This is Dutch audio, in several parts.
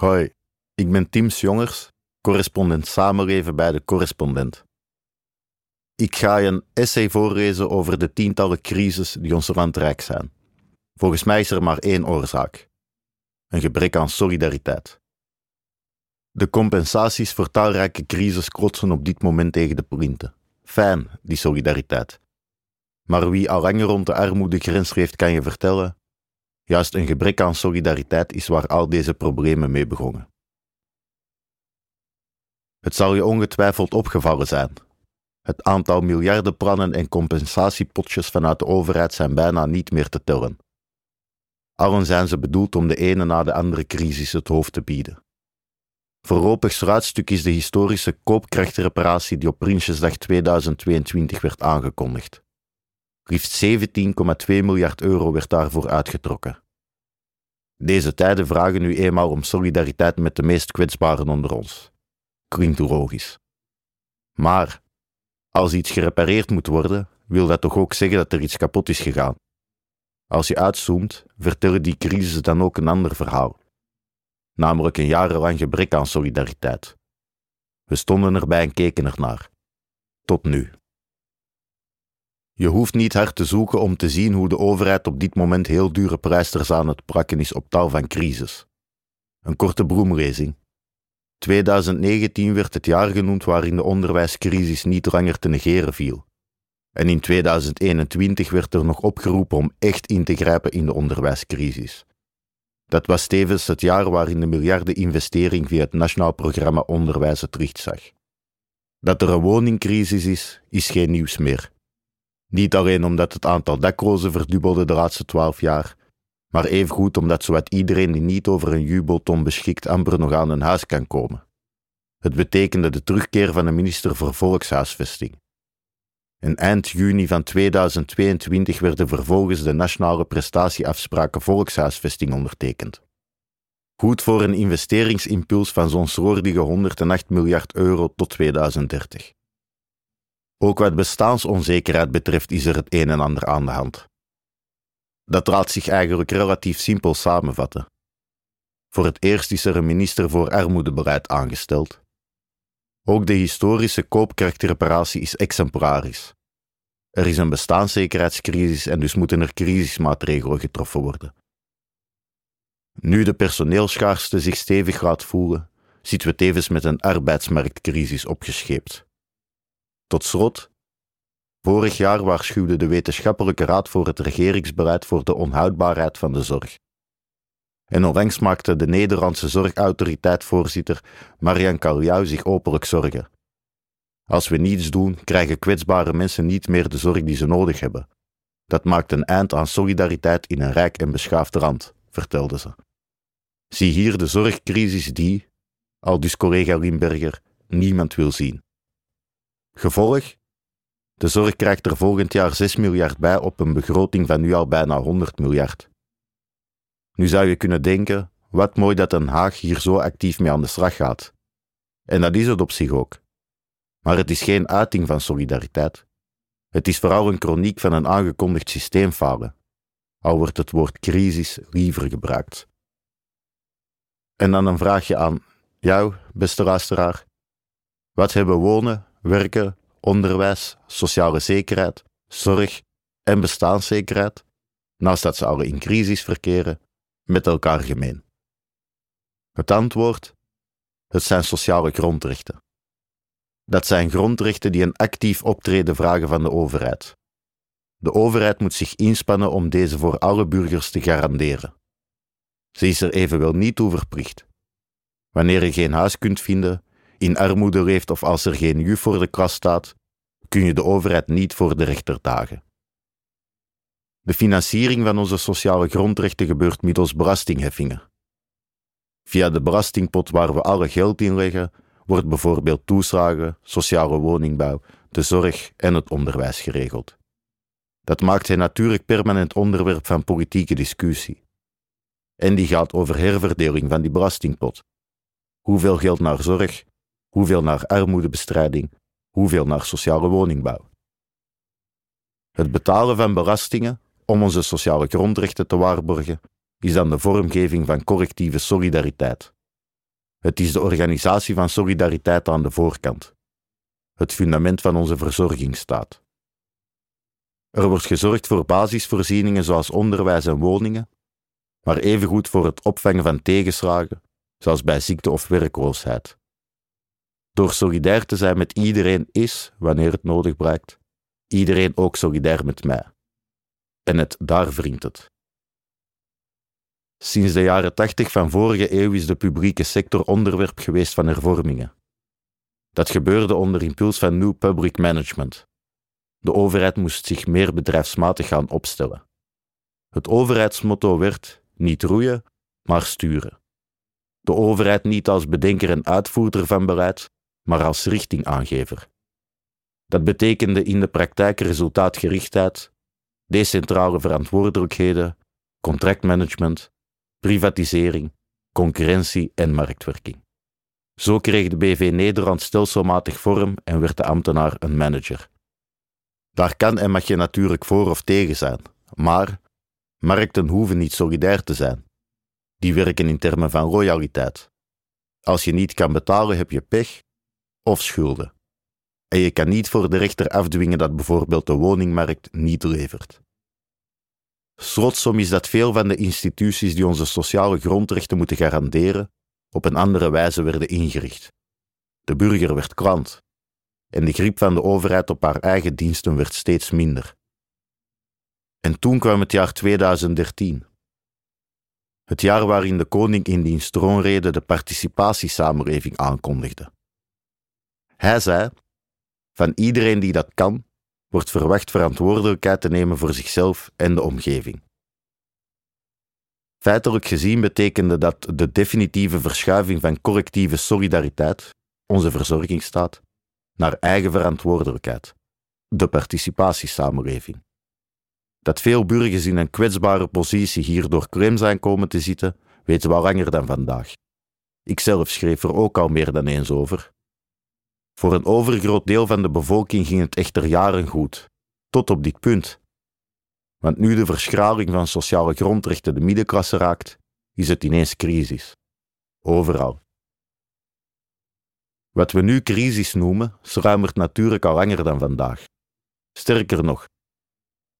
Hoi, ik ben Tim Jongers, correspondent samenleven bij de correspondent. Ik ga je een essay voorlezen over de tientallen crises die ons land rijk zijn. Volgens mij is er maar één oorzaak: een gebrek aan solidariteit. De compensaties voor talrijke crises klotsen op dit moment tegen de plinten. Fijn, die solidariteit. Maar wie al langer rond de armoedegrens leeft, kan je vertellen: juist een gebrek aan solidariteit is waar al deze problemen mee begonnen. Het zal je ongetwijfeld opgevallen zijn. Het aantal miljardenplannen en compensatiepotjes vanuit de overheid zijn bijna niet meer te tellen. Allen zijn ze bedoeld om de ene na de andere crisis het hoofd te bieden. Voorlopig sluitstuk is de historische koopkrachtreparatie die op Prinsjesdag 2022 werd aangekondigd. Liefst 17,2 miljard euro werd daarvoor uitgetrokken. Deze tijden vragen nu eenmaal om solidariteit met de meest kwetsbaren onder ons. Klinkt logisch. Maar als iets gerepareerd moet worden, wil dat toch ook zeggen dat er iets kapot is gegaan. Als je uitzoomt, vertellen die crisis dan ook een ander verhaal. Namelijk een jarenlang gebrek aan solidariteit. We stonden erbij en keken ernaar. Tot nu. Je hoeft niet hard te zoeken om te zien hoe de overheid op dit moment heel dure prijsters aan het prakken is op tal van crisis. Een korte broemlezing. 2019 werd het jaar genoemd waarin de onderwijscrisis niet langer te negeren viel. En in 2021 werd er nog opgeroepen om echt in te grijpen in de onderwijscrisis. Dat was tevens het jaar waarin de miljarden investering via het Nationaal Programma Onderwijs het licht zag. Dat er een woningcrisis is, is geen nieuws meer. Niet alleen omdat het aantal daklozen verdubbelde de laatste twaalf jaar, maar evengoed omdat zowat iedereen die niet over een jubelton beschikt amper nog aan een huis kan komen. Het betekende de terugkeer van de minister voor Volkshuisvesting. En eind juni van 2022 werden vervolgens de nationale prestatieafspraken Volkshuisvesting ondertekend. Goed voor een investeringsimpuls van zo'n slordige 108 miljard euro tot 2030. Ook wat bestaansonzekerheid betreft is er het een en ander aan de hand. Dat laat zich eigenlijk relatief simpel samenvatten. Voor het eerst is er een minister voor armoedebeleid aangesteld. Ook de historische koopkrachtreparatie is exemplarisch. Er is een bestaanszekerheidscrisis en dus moeten er crisismaatregelen getroffen worden. Nu de personeelschaarste zich stevig laat voelen, zitten we tevens met een arbeidsmarktcrisis opgescheept. Tot slot, vorig jaar waarschuwde de Wetenschappelijke Raad voor het regeringsbeleid voor de onhoudbaarheid van de zorg. En onlangs maakte de Nederlandse zorgautoriteit-voorzitter Marian Kaljau zich openlijk zorgen. Als we niets doen, krijgen kwetsbare mensen niet meer de zorg die ze nodig hebben. Dat maakt een eind aan solidariteit in een rijk en beschaafd land, vertelde ze. Zie hier de zorgcrisis die, al dus collega Limberger, niemand wil zien. Gevolg? De zorg krijgt er volgend jaar 6 miljard bij op een begroting van nu al bijna 100 miljard. Nu zou je kunnen denken, wat mooi dat Den Haag hier zo actief mee aan de slag gaat. En dat is het op zich ook. Maar het is geen uiting van solidariteit. Het is vooral een chroniek van een aangekondigd systeemfalen, al wordt het woord crisis liever gebruikt. En dan een vraagje aan jou, beste luisteraar. Wat hebben wonen, werken, onderwijs, sociale zekerheid, zorg en bestaanszekerheid, naast dat ze alle in crisis verkeren, met elkaar gemeen? Het antwoord: het zijn sociale grondrechten. Dat zijn grondrechten die een actief optreden vragen van de overheid. De overheid moet zich inspannen om deze voor alle burgers te garanderen. Ze is er evenwel niet toe verplicht. Wanneer je geen huis kunt vinden, in armoede leeft of als er geen juf voor de klas staat, kun je de overheid niet voor de rechter dagen. De financiering van onze sociale grondrechten gebeurt middels belastingheffingen. Via de belastingpot waar we alle geld in leggen, wordt bijvoorbeeld toeslagen, sociale woningbouw, de zorg en het onderwijs geregeld. Dat maakt hij natuurlijk permanent onderwerp van politieke discussie. En die gaat over herverdeling van die belastingpot. Hoeveel geld naar zorg, hoeveel naar armoedebestrijding, hoeveel naar sociale woningbouw. Het betalen van belastingen om onze sociale grondrechten te waarborgen is dan de vormgeving van correctieve solidariteit, Het is de organisatie van solidariteit aan de voorkant. Het fundament van onze verzorgingsstaat. Er wordt gezorgd voor basisvoorzieningen zoals onderwijs en woningen, maar evengoed voor het opvangen van tegenslagen, zoals bij ziekte of werkloosheid. Door solidair te zijn met iedereen is, wanneer het nodig blijkt, iedereen ook solidair met mij. En het daar wringt het. Sinds de jaren tachtig van vorige eeuw is de publieke sector onderwerp geweest van hervormingen. Dat gebeurde onder impuls van New Public Management. De overheid moest zich meer bedrijfsmatig gaan opstellen. Het overheidsmotto werd niet roeien, maar sturen. De overheid niet als bedenker en uitvoerder van beleid, maar als richtingaangever. Dat betekende in de praktijk resultaatgerichtheid, decentrale verantwoordelijkheden, contractmanagement, privatisering, concurrentie en marktwerking. Zo kreeg de BV Nederland stelselmatig vorm en werd de ambtenaar een manager. Daar kan en mag je natuurlijk voor of tegen zijn, maar markten hoeven niet solidair te zijn. Die werken in termen van royaliteit. Als je niet kan betalen, heb je pech of schulden. En je kan niet voor de rechter afdwingen dat bijvoorbeeld de woningmarkt niet levert. Slotsom is dat veel van de instituties die onze sociale grondrechten moeten garanderen, op een andere wijze werden ingericht. De burger werd klant en de grip van de overheid op haar eigen diensten werd steeds minder. En toen kwam het jaar 2013. Het jaar waarin de koning in diens troonrede de participatiesamenleving aankondigde. Hij zei: Van iedereen die dat kan, wordt verwacht verantwoordelijkheid te nemen voor zichzelf en de omgeving. Feitelijk gezien betekende dat de definitieve verschuiving van collectieve solidariteit, onze verzorgingsstaat, naar eigen verantwoordelijkheid, de participatiesamenleving. Dat veel burgers in een kwetsbare positie hierdoor klem zijn komen te zitten, weten we al langer dan vandaag. Ikzelf schreef er ook al meer dan eens over. Voor een overgroot deel van de bevolking ging het echter jaren goed, tot op dit punt. Want nu de verschraling van sociale grondrechten de middenklasse raakt, is het ineens crisis. Overal. Wat we nu crisis noemen, sluimert natuurlijk al langer dan vandaag. Sterker nog,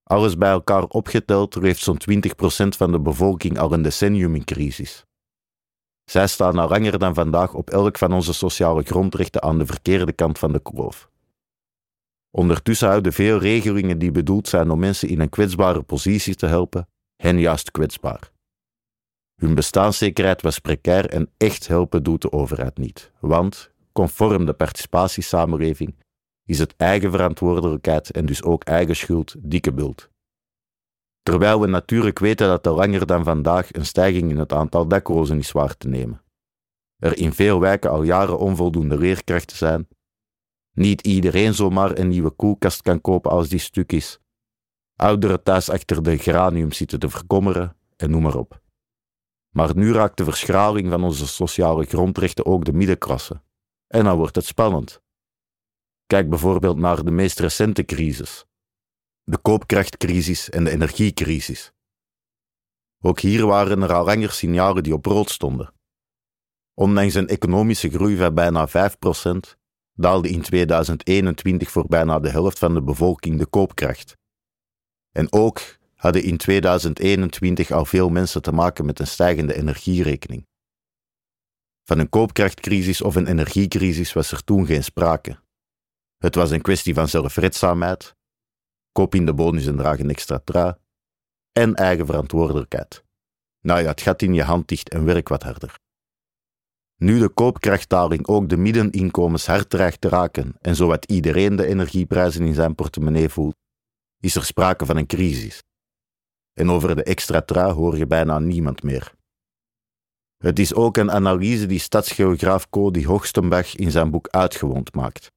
alles bij elkaar opgeteld leeft zo'n 20% van de bevolking al een decennium in crisis. Zij staan al langer dan vandaag op elk van onze sociale grondrechten aan de verkeerde kant van de kloof. Ondertussen houden veel regelingen die bedoeld zijn om mensen in een kwetsbare positie te helpen, hen juist kwetsbaar. Hun bestaanszekerheid was precair en echt helpen doet de overheid niet, want, conform de participatiesamenleving, is het eigen verantwoordelijkheid en dus ook eigen schuld dikke bult. Terwijl we natuurlijk weten dat er langer dan vandaag een stijging in het aantal daklozen is waar te nemen. Er in veel wijken al jaren onvoldoende leerkrachten zijn. Niet iedereen zomaar een nieuwe koelkast kan kopen als die stuk is. Ouderen thuis achter de geranium zitten te verkommeren en noem maar op. Maar nu raakt de verschraling van onze sociale grondrechten ook de middenklasse. En dan wordt het spannend. Kijk bijvoorbeeld naar de meest recente crisis, de koopkrachtcrisis en de energiecrisis. Ook hier waren er al langer signalen die op rood stonden. Ondanks een economische groei van bijna 5%, daalde in 2021 voor bijna de helft van de bevolking de koopkracht. En ook hadden in 2021 al veel mensen te maken met een stijgende energierekening. Van een koopkrachtcrisis of een energiecrisis was er toen geen sprake. Het was een kwestie van zelfredzaamheid, koop in de bonus en draag een extra trui, en eigen verantwoordelijkheid. Nou ja, het gat in je hand dicht en werk wat harder. Nu de koopkrachtdaling ook de middeninkomens hard dreigt te raken en zowat iedereen de energieprijzen in zijn portemonnee voelt, is er sprake van een crisis. En over de extra trui hoor je bijna niemand meer. Het is ook een analyse die stadsgeograaf Cody Hoogstenbach in zijn boek Uitgewond maakt.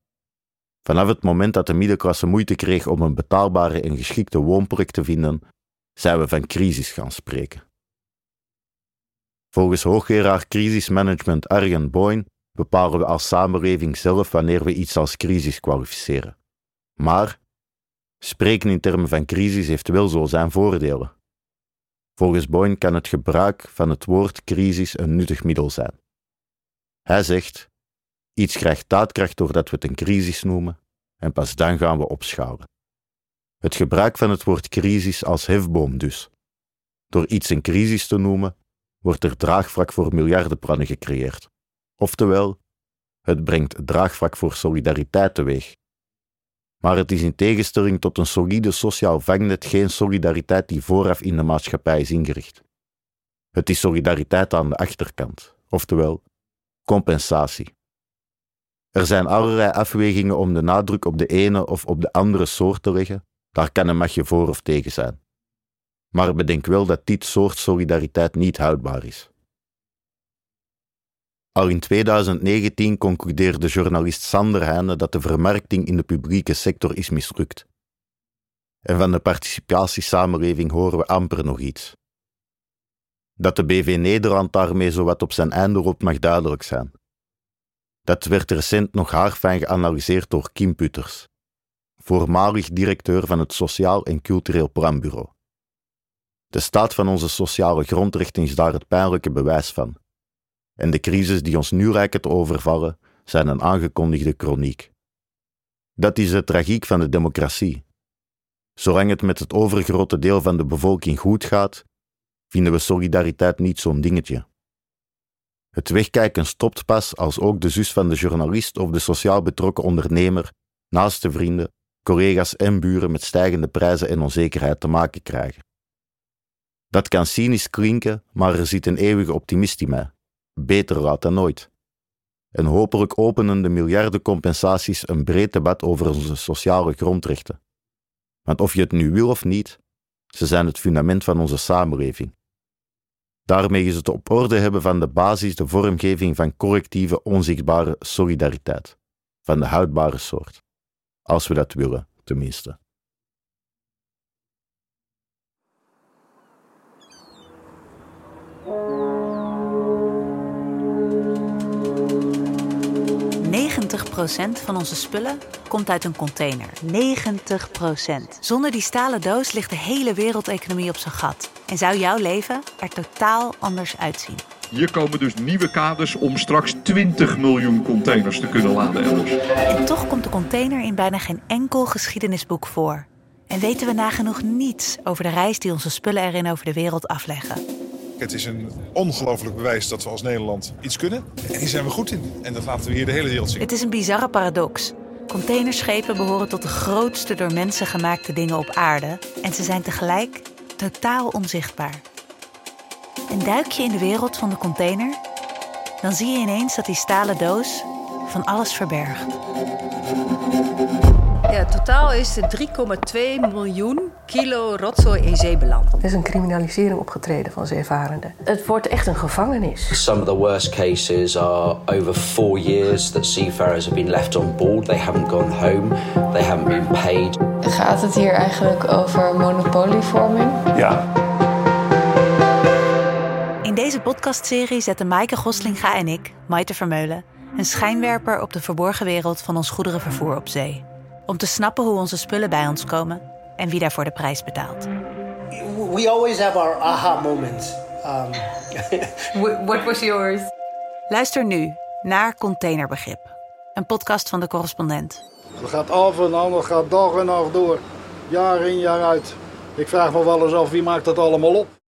Vanaf het moment dat de middenklasse moeite kreeg om een betaalbare en geschikte woonplek te vinden, zijn we van crisis gaan spreken. Volgens hoogleraar crisismanagement Arjen Boyne bepalen we als samenleving zelf wanneer we iets als crisis kwalificeren. Maar spreken in termen van crisis heeft wel zo zijn voordelen. Volgens Boyne kan het gebruik van het woord crisis een nuttig middel zijn. Hij zegt: iets krijgt daadkracht doordat we het een crisis noemen, en pas dan gaan we opschouwen. Het gebruik van het woord crisis als hefboom dus. Door iets een crisis te noemen, wordt er draagvlak voor miljardenplannen gecreëerd. Oftewel, het brengt draagvlak voor solidariteit teweeg. Maar het is in tegenstelling tot een solide sociaal vangnet geen solidariteit die vooraf in de maatschappij is ingericht. Het is solidariteit aan de achterkant, oftewel compensatie. Er zijn allerlei afwegingen om de nadruk op de ene of op de andere soort te leggen, daar kan een magje voor of tegen zijn. Maar bedenk wel dat dit soort solidariteit niet houdbaar is. Al in 2019 concludeerde journalist Sander Heijnen dat de vermarkting in de publieke sector is mislukt. En van de participatiesamenleving horen we amper nog iets. Dat de BV Nederland daarmee zowat op zijn einde loopt mag duidelijk zijn. Dat werd recent nog haarfijn geanalyseerd door Kim Putters, voormalig directeur van het Sociaal en Cultureel Planbureau. De staat van onze sociale grondrechten is daar het pijnlijke bewijs van. En de crisis die ons nu lijken te overvallen, zijn een aangekondigde chroniek. Dat is de tragiek van de democratie. Zolang het met het overgrote deel van de bevolking goed gaat, vinden we solidariteit niet zo'n dingetje. Het wegkijken stopt pas als ook de zus van de journalist of de sociaal betrokken ondernemer, naaste vrienden, collega's en buren met stijgende prijzen en onzekerheid te maken krijgen. Dat kan cynisch klinken, maar er zit een eeuwige optimist in mij. Beter laat dan nooit. En hopelijk openen de miljardencompensaties een breed debat over onze sociale grondrechten. Want of je het nu wil of niet, ze zijn het fundament van onze samenleving. Daarmee is het op orde hebben van de basis de vormgeving van collectieve onzichtbare solidariteit, van de houdbare soort. Als we dat willen, tenminste. procent van onze spullen komt uit een container. 90% Zonder die stalen doos ligt de hele wereldeconomie op zijn gat. En zou jouw leven er totaal anders uitzien. Hier komen dus nieuwe kaders om straks 20 miljoen containers te kunnen laden elders. En toch komt de container in bijna geen enkel geschiedenisboek voor. En weten we nagenoeg niets over de reis die onze spullen erin over de wereld afleggen. Het is een ongelooflijk bewijs dat we als Nederland iets kunnen. En hier zijn we goed in. En dat laten we hier de hele wereld zien. Het is een bizarre paradox. Containerschepen behoren tot de grootste door mensen gemaakte dingen op aarde. En ze zijn tegelijk totaal onzichtbaar. En duik je in de wereld van de container, dan zie je ineens dat die stalen doos van alles verbergt. Totaal is er 3,2 miljoen kilo rotzooi in zee beland. Er is een criminalisering opgetreden van zeevarenden. Het wordt echt een gevangenis. Some of the worst cases are over four years that seafarers have been left on board. They haven't gone home. They haven't been paid. Gaat het hier eigenlijk over monopolievorming? Ja. In deze podcastserie zetten Maaike Goslinga en ik, Maite Vermeulen, een schijnwerper op de verborgen wereld van ons goederenvervoer op zee. Om te snappen hoe onze spullen bij ons komen en wie daarvoor de prijs betaalt. We always have our aha moments. Um... What was yours? Luister nu naar Containerbegrip, een podcast van de correspondent. Het gaat af en aan, het gaat dag en nacht door. Jaar in, jaar uit. Ik vraag me wel eens af wie maakt dat allemaal op.